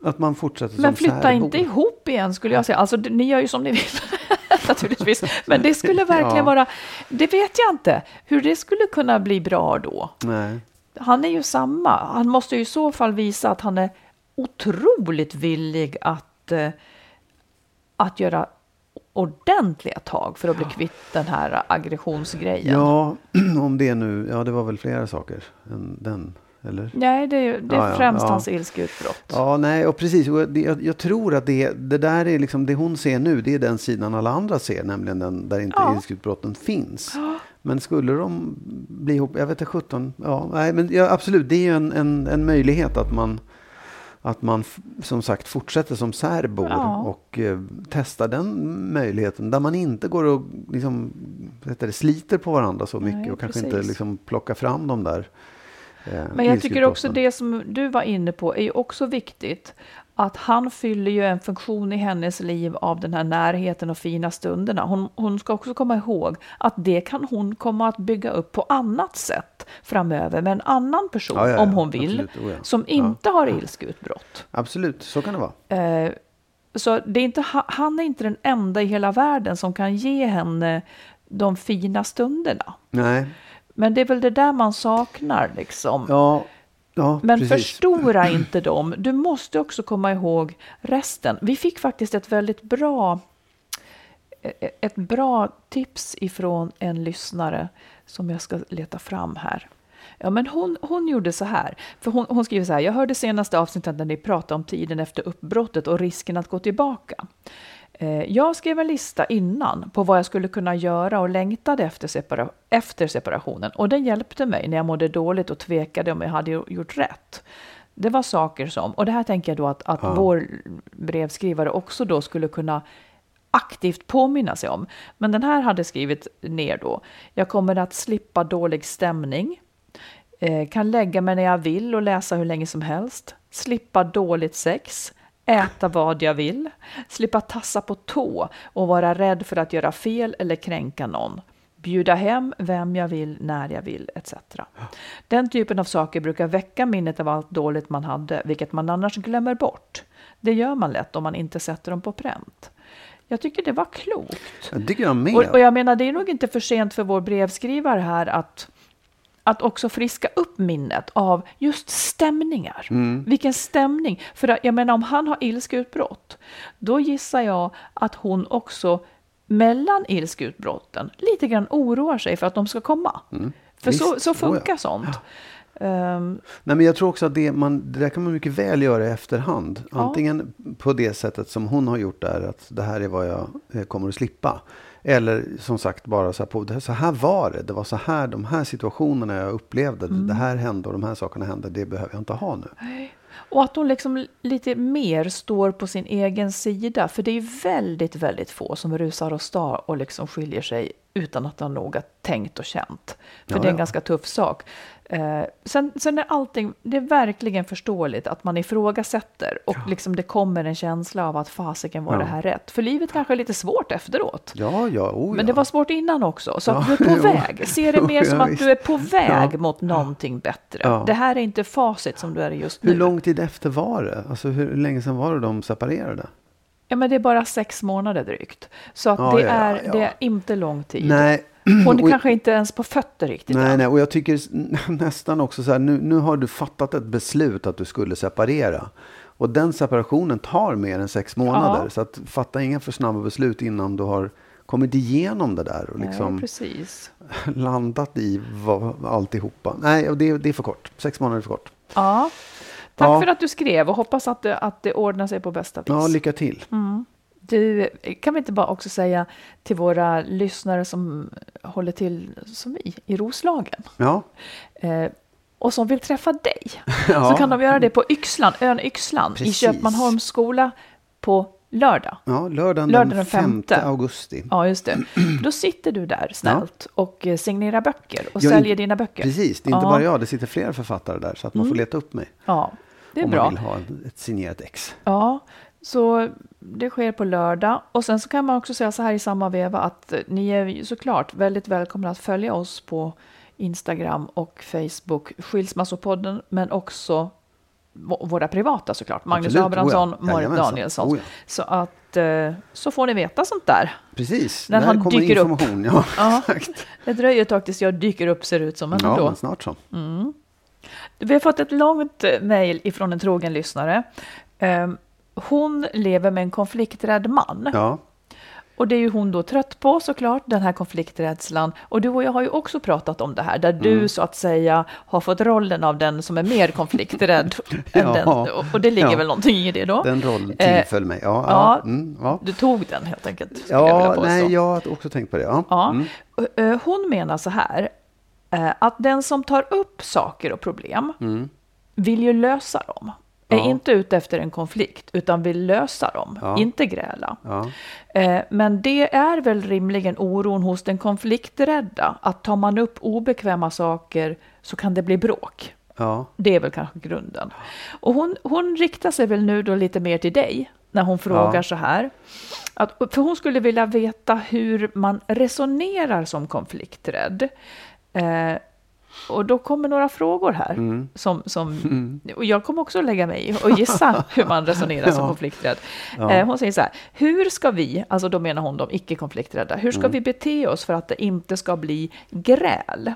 Att man fortsätter Men som flytta särbor. inte ihop igen skulle jag säga. Alltså ni gör ju som ni vill (laughs) naturligtvis. Men det skulle (laughs) verkligen Ja. vara... Det vet jag inte. Hur det skulle kunna bli bra då. Nej. Han är ju samma. Han måste ju i så fall visa att han är otroligt villig att, eh, att göra ordentliga tag för att bli kvitt den här aggressionsgrejen. Ja, (clears throat) om det nu, ja det var väl flera saker än den, eller? Nej, det är, det är Ja, främst ja. hans ilskeutbrott. Ja, nej, och precis. Jag, jag tror att det, det där är liksom, det hon ser nu, det är den sidan alla andra ser, nämligen den där inte Ja. ilskeutbrotten finns. Men skulle de bli ihop, jag vet inte, 17, ja, nej, men ja, absolut, det är ju en, en, en möjlighet att man, att man som sagt fortsätter som särbor Ja. och eh, testar den möjligheten där man inte går och liksom, det, sliter på varandra så mycket Nej, och kanske inte liksom plockar fram de där Men jag tycker också det som du var inne på är ju också viktigt. Att han fyller ju en funktion i hennes liv av den här närheten och fina stunderna. Hon, hon ska också komma ihåg att det kan hon komma att bygga upp på annat sätt framöver med en annan person Ja, ja, ja, om hon vill. absolut. Oh. Som inte har ilskeutbrott. Absolut, så kan det vara. Eh, så det är inte, ha- han är inte den enda i hela världen som kan ge henne de fina stunderna. Nej, Men det är väl det där man saknar liksom. ja, ja Men precis. förstora inte dem. Du måste också komma ihåg resten. Vi fick faktiskt ett väldigt bra ett bra tips ifrån en lyssnare som jag ska leta fram här. Ja, men hon, hon gjorde så här. För hon, hon skriver så här. Jag hörde senaste avsnittet när ni pratade om tiden efter uppbrottet och risken att gå tillbaka. Eh, Jag skrev en lista innan på vad jag skulle kunna göra och längtade efter, separa efter separationen. Och den hjälpte mig när jag mådde dåligt och tvekade om jag hade gjort rätt. Det var saker som, och det här tänker jag då att, att vår brevskrivare också då skulle kunna aktivt påminna sig om. Men den här hade skrivit ner då. Jag kommer att slippa dålig stämning. Eh, kan lägga mig när jag vill och läsa hur länge som helst. Slippa dåligt sex. Äta vad jag vill. Slippa tassa på tå och vara rädd för att göra fel eller kränka någon. Bjuda hem vem jag vill, när jag vill, etc. Den typen av saker brukar väcka minnet av allt dåligt man hade, vilket man annars glömmer bort. Det gör man lätt om man inte sätter dem på pränt. Jag tycker det var klokt. Jag jag. Och, och jag menar, det är nog inte för sent för vår brevskrivare här att, att också friska upp minnet av just stämningar. Mm. Vilken stämning! För jag menar, om han har ilskeutbrott, då gissar jag att hon också mellan ilskeutbrotten lite grann oroar sig för att de ska komma. För så, Mm. Visst, så ja. funkar sånt. Ehm, Nej, men jag tror också att det, man, det där kan man mycket väl göra i efterhand. Ja. Antingen på det sättet som hon har gjort där, att det här är vad jag kommer att slippa. Eller som sagt bara så här, på, här, så här var det. Det var så här, de här situationerna jag upplevde. Mm. Det här hände och de här sakerna hände. Det behöver jag inte ha nu. Och att hon liksom lite mer står på sin egen sida. För det är väldigt, väldigt få som rusar och star och liksom skiljer sig utan att ha noga tänkt och känt. För Ja, det är en ja. ganska tuff sak. Eh, sen, sen är allting, det är verkligen förståeligt att man ifrågasätter och liksom det kommer en känsla av att fasiken var Ja. det här rätt. För livet kanske är lite svårt efteråt. Ja, ja, oh, Men ja. det var svårt innan också. Så att Ja, du är på (laughs) väg. Se det mer som ja, att du är på väg Ja. mot någonting bättre. Ja. Det här är inte facit som du är just nu. Hur lång tid efter var det? Alltså hur länge sedan var det de separerade? Ja, men det är bara sex månader drygt. Så att Ja, det, ja, är, ja. det är inte lång tid. Nej. Hon är Och- kanske inte ens på fötter riktigt Nej, än. nej, och jag tycker (laughs) nästan också så här, nu, nu har du fattat ett beslut att du skulle separera. Och den separationen tar mer än sex månader. Så att fatta inga för snabba beslut innan du har kommit igenom det där och liksom Nej, precis. (laughs) landat i vad, alltihopa. Nej, och det, det är för kort. Sex månader är för kort. Ja. Tack Ja. för att du skrev och hoppas att det, att det ordnar sig på bästa vis. Ja, lycka till. Du, kan vi inte bara också säga till våra lyssnare som håller till som vi i Roslagen Ja, eh, och som vill träffa dig (laughs) Ja. så kan de göra det på Yxlan, ön Yxlan i Precis. Köpmanholms skola på lördag. ja lördagen, Lördagen den den 5 femte. augusti. Ja, just det. (clears throat) Då sitter du där snällt och eh, signerar böcker och Jag säljer inte- dina böcker. Precis, det är inte Ja. Mm. bara jag. Det sitter flera författare där. Så att man får leta upp mig. Ja, det är om bra. man vill ha ett signerat ex. Ja, så det sker på lördag. Och sen så kan man också säga så här i samma veva att eh, ni är såklart väldigt välkomna att följa oss på Instagram och Facebook, Skilsmassopodden, men också våra privata såklart. Magnus Absolut, Abrahamsson, oh ja. Marit. Danielsson. Oh ja. Så att eh, så får ni veta sånt där. Precis, När där han kommer dyker upp. information. Ja, (laughs) Ja. exakt. Det dröjer ett tag tills jag dyker upp ser det ut som, men Ja, ändå. men snart så. Vi har fått ett långt eh, mejl ifrån en trogen lyssnare. Ehm, Hon lever med en konflikträdd man. Ja, Och det är ju hon då trött på såklart, den här konflikträdslan. Och du och jag har ju också pratat om det här, där Mm. du så att säga har fått rollen av den som är mer konflikträdd. (laughs) än Ja. den. Och- det ligger Ja. väl någonting i det då? den rollen Eh, tillföll mig. Ja, ja. Mm, ja. Du tog den helt enkelt. jag ja påstå. nej, jag har också tänkt på det. Ja. Mm. Eh, Hon menar så här, eh, att den som tar upp saker och problem vill ju lösa dem. Är Mm. Ja. inte ute efter en konflikt, utan vill lösa dem, Ja. inte gräla. Ja. Eh, Men det är väl rimligen oron hos den konflikträdda, att tar man upp obekväma saker så kan det bli bråk. Det är väl kanske grunden. Och hon, hon riktar sig väl nu då lite mer till dig när hon frågar Ja. så här. Att, för hon skulle vilja veta hur man resonerar som konflikträdd. Eh, och då kommer några frågor här. Mm. Som, som, (laughs) Och jag kommer också lägga mig och gissa (laughs) hur man resonerar som Ja. konflikträdd. Ja. Eh, hon säger så här, hur ska vi, alltså då menar hon de icke-konflikträdda, hur Mm. ska vi bete oss för att det inte ska bli gräl?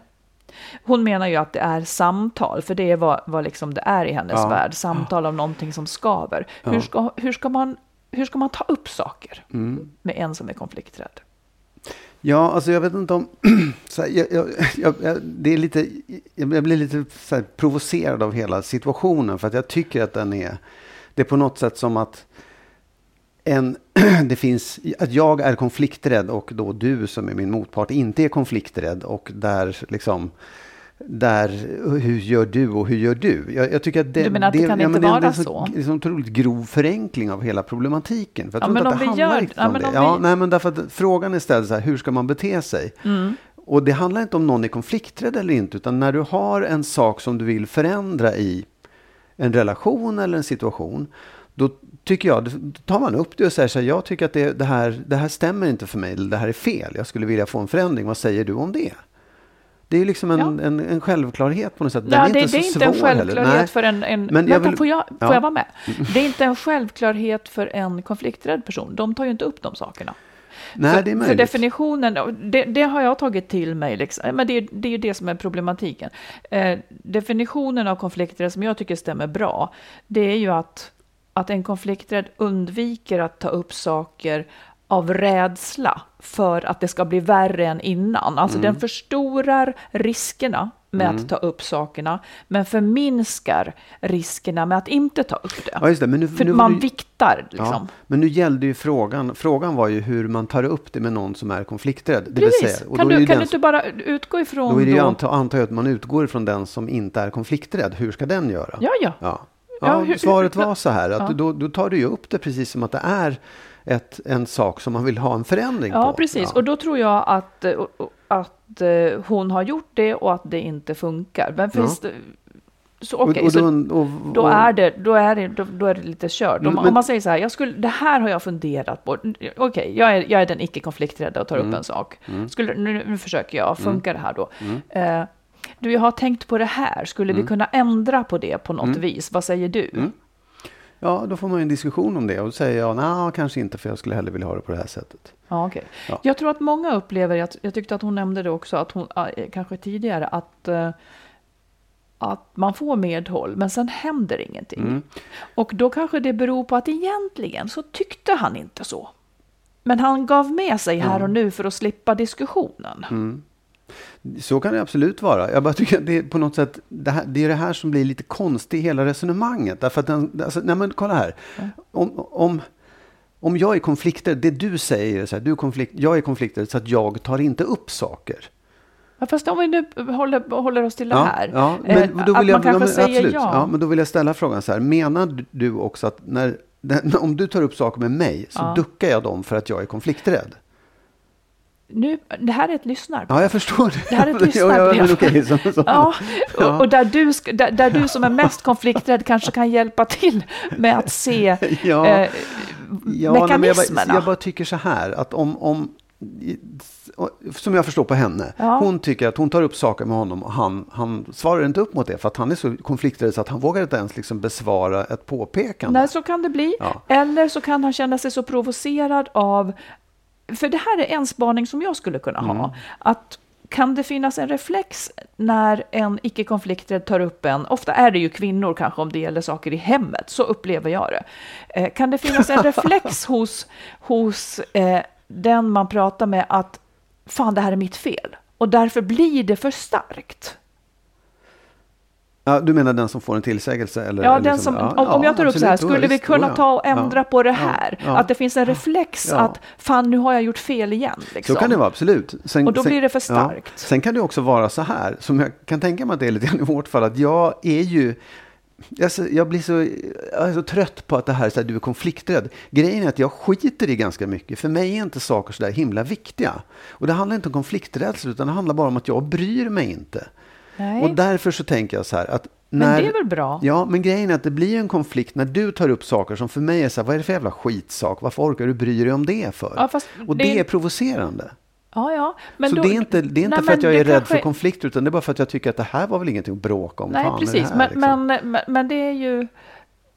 Hon menar ju att det är samtal, för det är vad, vad liksom det är i hennes Ja. värld. Samtal om någonting som skaver. Hur, ska, hur, ska man, hur ska man ta upp saker Mm. med en som är konflikträdd? Ja, alltså jag vet inte om... (clears throat) Så här, jag, jag, jag, jag, det är lite, jag blir lite så här, provocerad av hela situationen. För att jag tycker att den är... Det är på något sätt som att... en, (clears throat) det finns, att jag är konflikträdd och då du som är min motpart inte är konflikträdd och där liksom där, hur gör du och hur gör du? Jag, jag tycker att det, Du menar att det kan ja, inte vara det är så? så? Det är en otroligt grov förenkling av hela problematiken. För jag Ja, tror men inte om att det vi handlar gör- ja, men det. om Ja, vi- nej, men därför att frågan är ställd så här, hur ska man bete sig? Mm. Och det handlar inte om någon är konflikträdd eller inte, utan när du har en sak som du vill förändra i en relation eller en situation, då tycker jag, då tar man upp det och säger så här, jag tycker att det, det, här, det här stämmer inte för mig, eller det här är fel, jag skulle vilja få en förändring, vad säger du om det? Det är liksom en, Ja. en, en självklarhet på något sätt. Den Ja, är det, inte det är så inte en självklarhet för en... en Men jag vänta, vill- får, jag, får ja. jag vara med? (laughs) Det är inte en självklarhet för en konflikträdd person. De tar ju inte upp de sakerna. Nej, för, det är för möjligt. definitionen, det, det har jag tagit till mig, liksom. men det, är- det är det som är problematiken. Eh, definitionen av konflikträdd som jag tycker stämmer bra, det är ju att, att en konflikträdd undviker att ta upp saker av rädsla för att det ska bli värre än innan. Alltså Mm. den förstorar riskerna med att ta upp sakerna, men förminskar riskerna med att inte ta upp det. Ja, det. Men nu, För nu man ju- viktar Ja, liksom. men nu gällde ju frågan, frågan var ju hur man tar upp det med någon som är konflikträdd. Det Precis. Säga, kan du, kan du inte bara utgå ifrån Då är det ju då? anta, antar jag att man utgår ifrån den som inte är konflikträdd. Hur ska den göra? Ja, ja. ja. Ja, ja hur- svaret hur- var så här att Ja. du, då, då tar du ju upp det precis som att det är ett, en sak som man vill ha en förändring Ja, på. precis. Ja. Och då tror jag att, eh, att eh, hon har gjort det och att det inte funkar. Men finns det, så okej, så då- och- då är det, då är det, då, då är det lite kört. Om, Mm, om man säger så här, jag skulle, det här har jag funderat på. Okej, jag, är, jag är den icke konflikträdda och tar Mm. upp en sak. Skulle, nu, nu försöker jag, funkar det här då? Eh, du, jag har tänkt på det här, skulle Mm. vi kunna ändra på det på något vis? Vad säger du? Ja, då får man en diskussion om det. Och då säger jag, nej, kanske inte, för jag skulle hellre vilja ha det på det här sättet. Ja, okej. Ja. Jag tror att många upplever, jag, jag tyckte att hon nämnde det också, att hon, eh, kanske tidigare, att, eh, att man får medhåll, men sen händer ingenting. Mm. Och då kanske det beror på att egentligen så tyckte han inte så. Men han gav med sig här och nu för att slippa diskussionen. Mm. Så kan det absolut vara. Jag bara tycker att det är på något sätt, det, här, det är det här som blir lite konstigt i hela resonemanget. Därför att den, alltså, nej men kolla här. Om, om, om jag är konflikträdd, det du säger är så här, du konflikt, jag är konflikträdd så att jag tar inte upp saker. Ja, fast om vi nu håller, håller oss till det här. Ja, eh, men då att vill jag, man kanske men, säger absolut, ja. ja. Men då vill jag ställa frågan så här, menar du också att när, (laughs) om du tar upp saker med mig så Ja. duckar jag dem för att jag är konflikträdd? Nu, det här är ett lyssnar. Ja, jag förstår det. Det här är ett (laughs) ja, ja, lyssnarbrev. okej, så, så. (laughs) Ja, (laughs) Ja. och, och där, du där, där du som är mest konflikträdd kanske kan hjälpa till med att se Ja. eh, Ja, men jag, mekanismerna. bara, jag bara tycker så här att om, om som jag förstår på henne, Ja. hon tycker att hon tar upp saker med honom och han, han svarar inte upp mot det för att han är så konflikträdd så att han vågar inte ens liksom besvara ett påpekande. Nej, så kan det bli. Ja. Eller så kan han känna sig så provocerad av... För det här är en spaning som jag skulle kunna Mm. ha. Att kan det finnas en reflex när en icke-konflikträdd tar upp en, ofta är det ju kvinnor kanske om det gäller saker i hemmet, så upplever jag det. Eh, kan det finnas en (laughs) reflex hos, hos eh, den man pratar med att fan det här är mitt fel och därför blir det för starkt? Ja, du menar den som får en tillsägelse? Eller, Ja, eller den liksom- som, ja, om, om ja, jag tar upp så här, skulle Ja, vi kunna ja. ta och ändra Ja, på det ja, här? ja. Att det finns en reflex Ja. att fan, nu har jag gjort fel igen. Liksom. Så kan det vara, absolut. Sen, Och då blir det för Ja. starkt. Sen kan det också vara så här, som jag kan tänka mig att det är lite grann i vårt fall, att jag är ju jag blir så, jag är så trött på att det här, så här, du är konflikträdd. Grejen är att jag skiter i ganska mycket. För mig är inte saker så där himla viktiga. Och det handlar inte om konflikträdsla, utan det handlar bara om att jag bryr mig inte. Nej. Och därför så tänker jag så här att Men när, det är väl bra? Ja, men grejen är att det blir en konflikt när du tar upp saker som för mig är så här, vad är det för jävla skitsak? Varför orkar du bry dig om det för? Ja, och det det är- provocerande. Ja, ja. Men så då, det är inte, det är inte Nej, för att men jag är rädd kanske- för konflikter, utan det är bara för att jag tycker att det här var väl ingenting att bråka om. Nej, Fan, precis. här, men, liksom? men, men, men det är ju...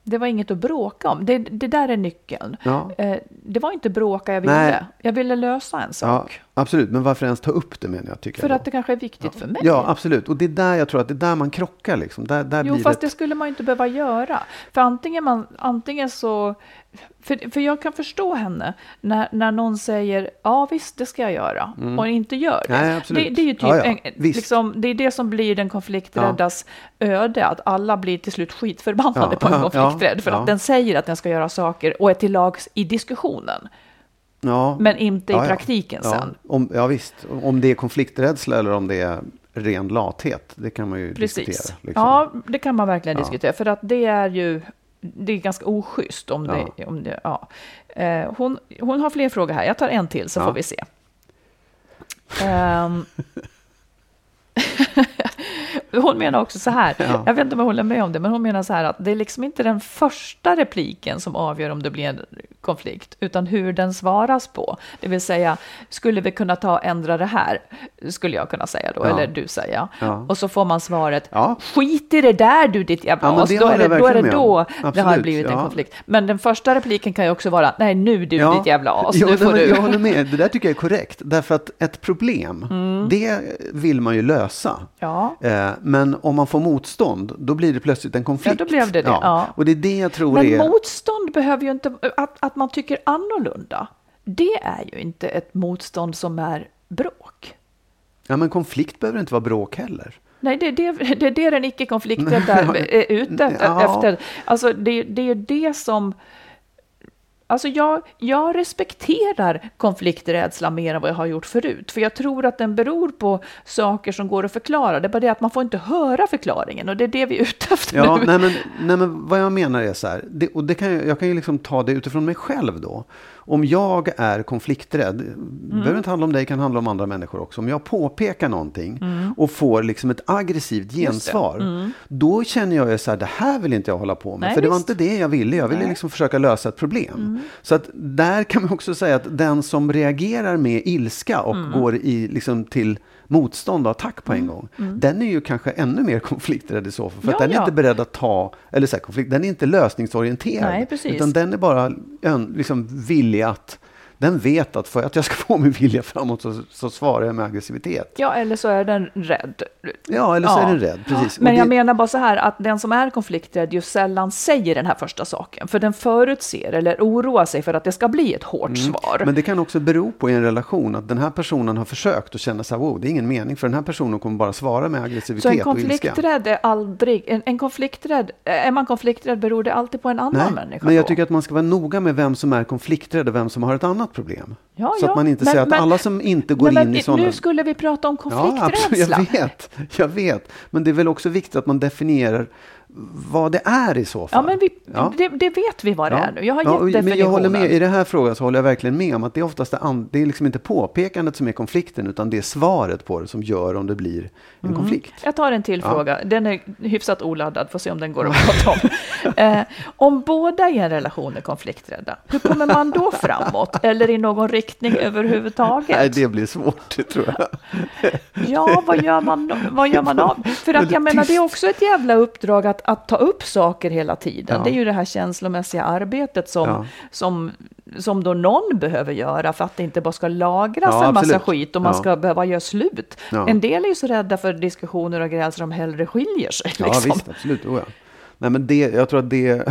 Det var inget att bråka om. Det, det där är nyckeln. Ja. Eh, det var inte bråka jag ville. Nej. Jag ville lösa en sak. Absolut, men varför ens ta upp det menar jag? Tycker För jag att det kanske är viktigt för mig. Ja, absolut. Och det är där jag tror att det är där man krockar. Liksom. Där, där Jo, blir fast det det skulle man inte behöva göra. För antingen, man, antingen så... För, för jag kan förstå henne när, när någon säger ja visst det ska jag göra och inte gör det. Mm. Nej, absolut. det, det är ju typ Ja, ja, en, liksom, det är det som blir den konflikträddas öde, att alla blir till slut skitförbannade Ja, på en ja, konflikträdd för ja. att den säger att den ska göra saker och är till lags i diskussionen, ja, men inte i ja. praktiken ja, sen. Om, ja, visst. Om det är konflikträdsla eller om det är ren lathet, det kan man ju Precis. diskutera. Liksom. Ja, det kan man verkligen diskutera. För att det är ju det är ganska oschysst om det... Om det ja. Eh, hon, hon har fler frågor här. Jag tar en till så får vi se. Ehm. (laughs) (laughs) (laughs) hon menar också så här, Ja. jag vet inte om jag håller med om det, men hon menar så här att det är liksom inte den första repliken som avgör om det blir en konflikt, utan hur den svaras på. Det vill säga, skulle vi kunna ta och ändra det här? Skulle jag kunna säga då, Ja. eller du säga. Ja. Och så får man svaret, skit i det där du ditt jävla Ja, as. Då är det, då är det då det har blivit en konflikt. Men den första repliken kan ju också vara, nej nu du Ja. ditt jävla as, nu får du. Jag håller med. Det där tycker jag är korrekt. Därför att ett problem, Mm. det vill man ju lösa. Ja. Eh, Men om man får motstånd, då blir det plötsligt en konflikt. Ja, då blev det det, ja. Och det är det jag tror Men är... motstånd behöver ju inte, att, att man tycker annorlunda, det är ju inte ett motstånd som är bråk. Ja, men konflikt behöver inte vara bråk heller. Nej, det är det, det, är det den icke-konflikten (laughs) är ute efter. Ja. Alltså, det, det är ju det som... Alltså jag, jag respekterar konflikträdsla mer än vad jag har gjort förut. För jag tror att den beror på saker som går att förklara. Det är bara det att man får inte höra förklaringen och det är det vi är ute efter Ja, nu. nej men, nej men vad jag menar är så här, det, och det kan jag, jag kan ju liksom ta det utifrån mig själv då. Om jag är konflikträdd, Mm. det behöver inte handla om dig, kan handla om andra människor också. Om jag påpekar någonting Mm. och får liksom ett aggressivt gensvar, då känner jag ju så här, det här vill inte jag hålla på med. Nej, för det var visst. inte det jag ville, jag ville liksom försöka lösa ett problem. Så att där kan man också säga att den som reagerar med ilska och går i, liksom till motstånd och attack på en gång, den är ju kanske ännu mer (laughs) konflikträdd i så fall. För att Ja, den är ja. inte beredd att ta, eller så här, konflikt, den är inte lösningsorienterad. Nej. Utan den är bara ön, liksom villig att, den vet att för att jag ska få min vilja framåt så, så svarar jag med aggressivitet. Ja, eller så är den rädd. Ja, eller så Ja. är den rädd. Precis. Men Och jag det- menar bara så här att den som är konflikträdd ju sällan säger den här första saken. För den förutser eller oroar sig för att det ska bli ett hårt svar. Mm. Men det kan också bero på i en relation att den här personen har försökt och känner så här, wow, det är ingen mening för den här personen kommer bara svara med så en aggressivitet och ilska. konflikträdd är aldrig, en, en konflikträdd, är man konflikträdd beror det alltid på en annan Nej, människa. men jag då. tycker att man ska vara noga med vem som är konflikträdd och vem som har ett annat problem. Ja, så ja, att man inte men- säger att men- alla som inte går men in i sådana... Nu skulle vi prata om Ja, absolut, konflikträdsla. jag vet, jag vet. Men det är väl också viktigt att man definierar vad det är i så fall. Ja, men vi, Ja. det, det vet vi vad det är nu. Jag har Ja, gett definitionen. Men jag håller med, i den här frågan så håller jag verkligen med om att det är oftast det, an, det är liksom inte påpekandet som är konflikten utan det är svaret på det som gör om det blir en Mm. konflikt. Jag tar en till Ja. fråga. Den är hyfsat oladdad, får se om den går att (laughs) prata om. eh, om båda i en relation är konflikträdda, hur kommer man då framåt? Eller i någon riktning överhuvudtaget? Nej, det blir svårt, det tror jag. Ja, vad gör man, vad gör man av? För att jag menar, det är också ett jävla uppdrag att, att ta upp saker hela tiden. Ja. Det är ju det här känslomässiga arbetet som, Ja. som, som då någon behöver göra för att det inte bara ska lagras Ja, en massa absolut. skit och man Ja. ska behöva göra slut. Ja. En del är ju så rädda för diskussioner och grejer så de hellre skiljer sig. Ja, Liksom. visst, absolut. Oh, ja. Nej, men det, jag tror att det...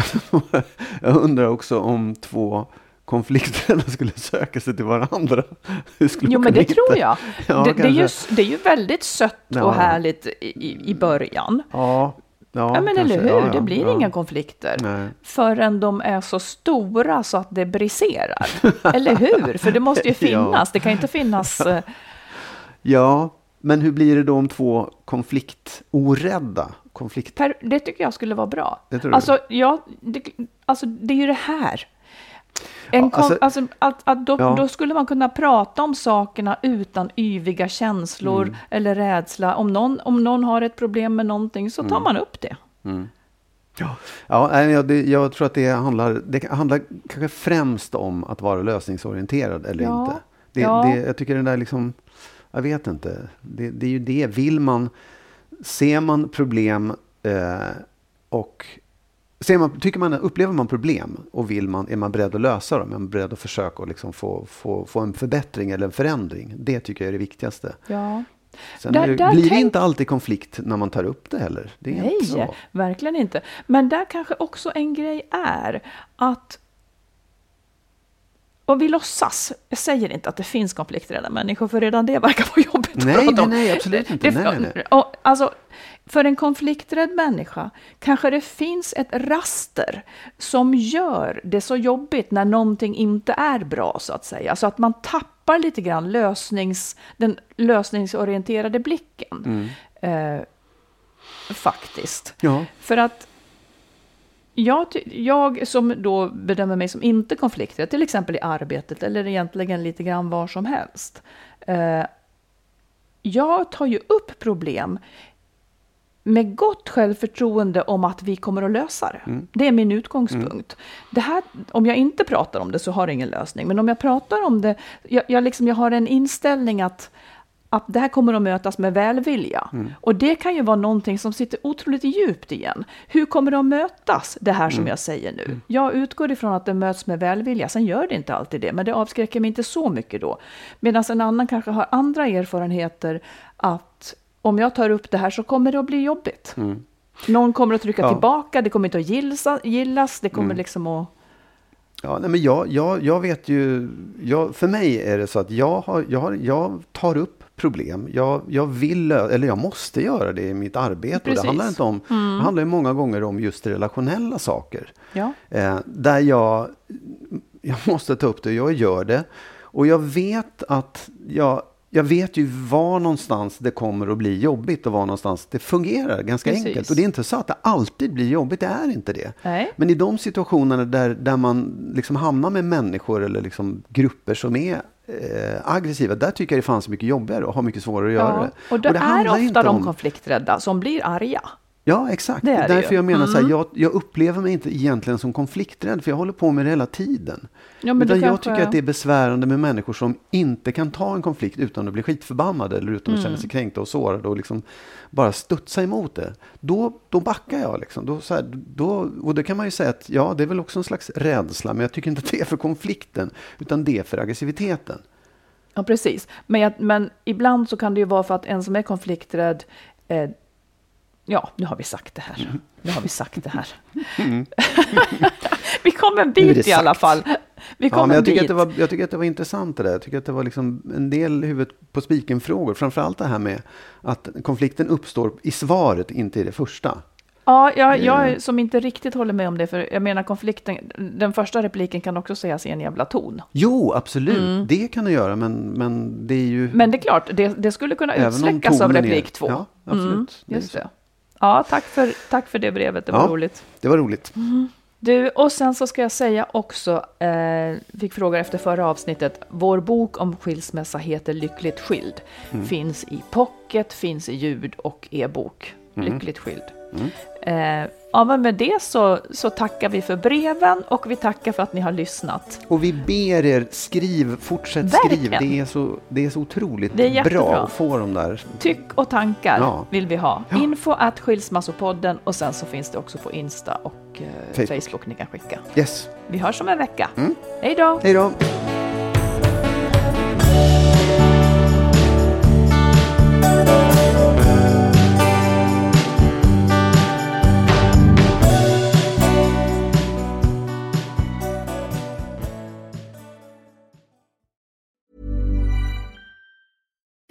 (laughs) jag undrar också om två konflikterna (laughs) skulle söka sig till varandra. (laughs) Jo, men det kunna tror hitta- jag. Ja, det, det, är ju, det är ju väldigt sött Ja. och härligt i- i början. Ja, ja, Ja, men kanske. eller hur? Ja, ja, det blir inga konflikter. Nej. Förrän de är så stora så att det briserar. eller hur? För det måste ju (laughs) finnas. Det kan ju inte finnas... (laughs) eh, Ja, men hur blir det då om två konfliktorädda konflikt... Per, det tycker jag skulle vara bra. Det tror du? alltså, ja, det, alltså, det är ju det här. En Ja, kon, alltså- alltså, att, att då, Ja. då skulle man kunna prata om sakerna utan yviga känslor Mm. eller rädsla. Om någon, om någon har ett problem med någonting så Mm. tar man upp det. Ja, nej, jag, jag tror att det handlar, det handlar kanske främst om att vara lösningsorienterad eller Ja, inte. Det, ja. det, jag tycker den där liksom, jag vet inte. Det, det är ju det, vill man, ser man problem eh, och ser man, tycker man, upplever man problem och vill man, är man beredd att lösa dem? Är man beredd att försöka och liksom få, få, få en förbättring eller en förändring? Det tycker jag är det viktigaste. Ja. Sen Där- är det, där blir det tänk- inte alltid konflikt när man tar upp det heller. Det är inte Nej, så. verkligen inte. Men där kanske också en grej är att och vi låtsas, jag säger inte att det finns konflikträdda människor, för redan det verkar vara jobbigt Nej, att prata nej, om. nej, absolut inte. Det- Nej, nej, nej. Och, alltså, för en konflikträdd människa kanske det finns ett raster som gör det så jobbigt när någonting inte är bra, så att säga. Så att man tappar lite grann lösnings, den lösningsorienterade blicken. Mm. Eh, faktiskt. Ja. För att jag, jag som då bedömer mig som inte konflikträdd, till exempel i arbetet eller egentligen lite grann var som helst. Eh, jag tar ju upp problem med gott självförtroende om att vi kommer att lösa det. Det är min utgångspunkt. Det här, om jag inte pratar om det så har det ingen lösning. Men om jag pratar om det, jag, jag, liksom, jag har en inställning att, att det här kommer att mötas med välvilja. Och det kan ju vara någonting som sitter otroligt djupt igen. Hur kommer att mötas, det här som jag säger nu? Jag utgår ifrån att det möts med välvilja, sen gör det inte alltid det, men det avskräcker mig inte så mycket då. Medan en annan kanske har andra erfarenheter att om jag tar upp det här så kommer det att bli jobbigt. Någon kommer att trycka Ja. tillbaka, det kommer inte att gillas, gillas det kommer liksom att... Ja, nej, men jag, jag, jag vet ju, jag, för mig är det så att jag, har, jag, har, jag tar upp problem. Jag, jag vill, eller jag måste göra det i mitt arbete. Och det handlar inte om, det handlar ju många gånger om just relationella saker. Ja. Eh, där jag, jag måste ta upp det, jag gör det. Och jag vet att jag, jag vet ju var någonstans det kommer att bli jobbigt och var någonstans det fungerar ganska Precis. enkelt. Och det är inte så att det alltid blir jobbigt, det är inte det. Nej. Men i de situationerna där, där man liksom hamnar med människor eller liksom grupper som är eh, aggressiva, där tycker jag det fanns mycket jobbigare och har mycket svårare att göra det. Och det, är handlar inte ofta de konflikträdda som blir arga. Ja, exakt. Det Det är är det därför. Mm. jag menar så här, jag, jag upplever mig inte egentligen som konflikträdd, för jag håller på med det hela tiden. Ja, men Utan jag kanske- tycker att det är besvärande med människor som inte kan ta en konflikt utan att bli skitförbannade eller utan att Mm. känna sig kränkta och sårade och liksom bara studsa emot det. Då, då backar jag. Liksom. Då, så här, då, och det kan man ju säga att ja, det är väl också en slags rädsla, men jag tycker inte att det är för konflikten, utan det är för aggressiviteten. Ja, precis. Men, jag, men ibland så kan det ju vara för att en som är konflikträdd eh, Ja, nu har vi sagt det här. Mm. Nu har vi sagt det här. (laughs) vi kom en bit i alla fall. Vi kom Ja, men en jag, tycker bit. att det var, jag tycker att det var intressant det där. Jag tycker att det var liksom en del huvudet på spiken-frågor. Framförallt det här med att konflikten uppstår i svaret, inte i det första. Ja, jag, jag som inte riktigt håller med om det, för jag menar konflikten, den första repliken kan också sägas i en jävla ton. Jo, absolut. Det kan det göra, men, men det är ju... Mm. Men det är klart, det, det skulle kunna utsläckas av tonen är- replik två. Ja, absolut. Mm, Det just det. Ja, tack för, tack för det brevet, det var Ja. roligt. Det var roligt. Du, och sen så ska jag säga också, eh, fick frågor efter förra avsnittet, vår bok om skilsmässa heter Lyckligt skild. Finns i pocket, finns i ljud och e-bok. Lyckligt skild. Eh, ja, men med det så, så tackar vi för breven och vi tackar för att ni har lyssnat. Och vi ber er, skriv, fortsätt skriv. Verkligen. Det är så, det är så otroligt Det är bra att få de där. Tyck och tankar Ja. vill vi ha. Info at skilsmassopodden och sen så finns det också på Insta och eh, Facebook. Facebook. ni kan skicka. Yes. Vi hörs om en vecka. Hej då! Hej då!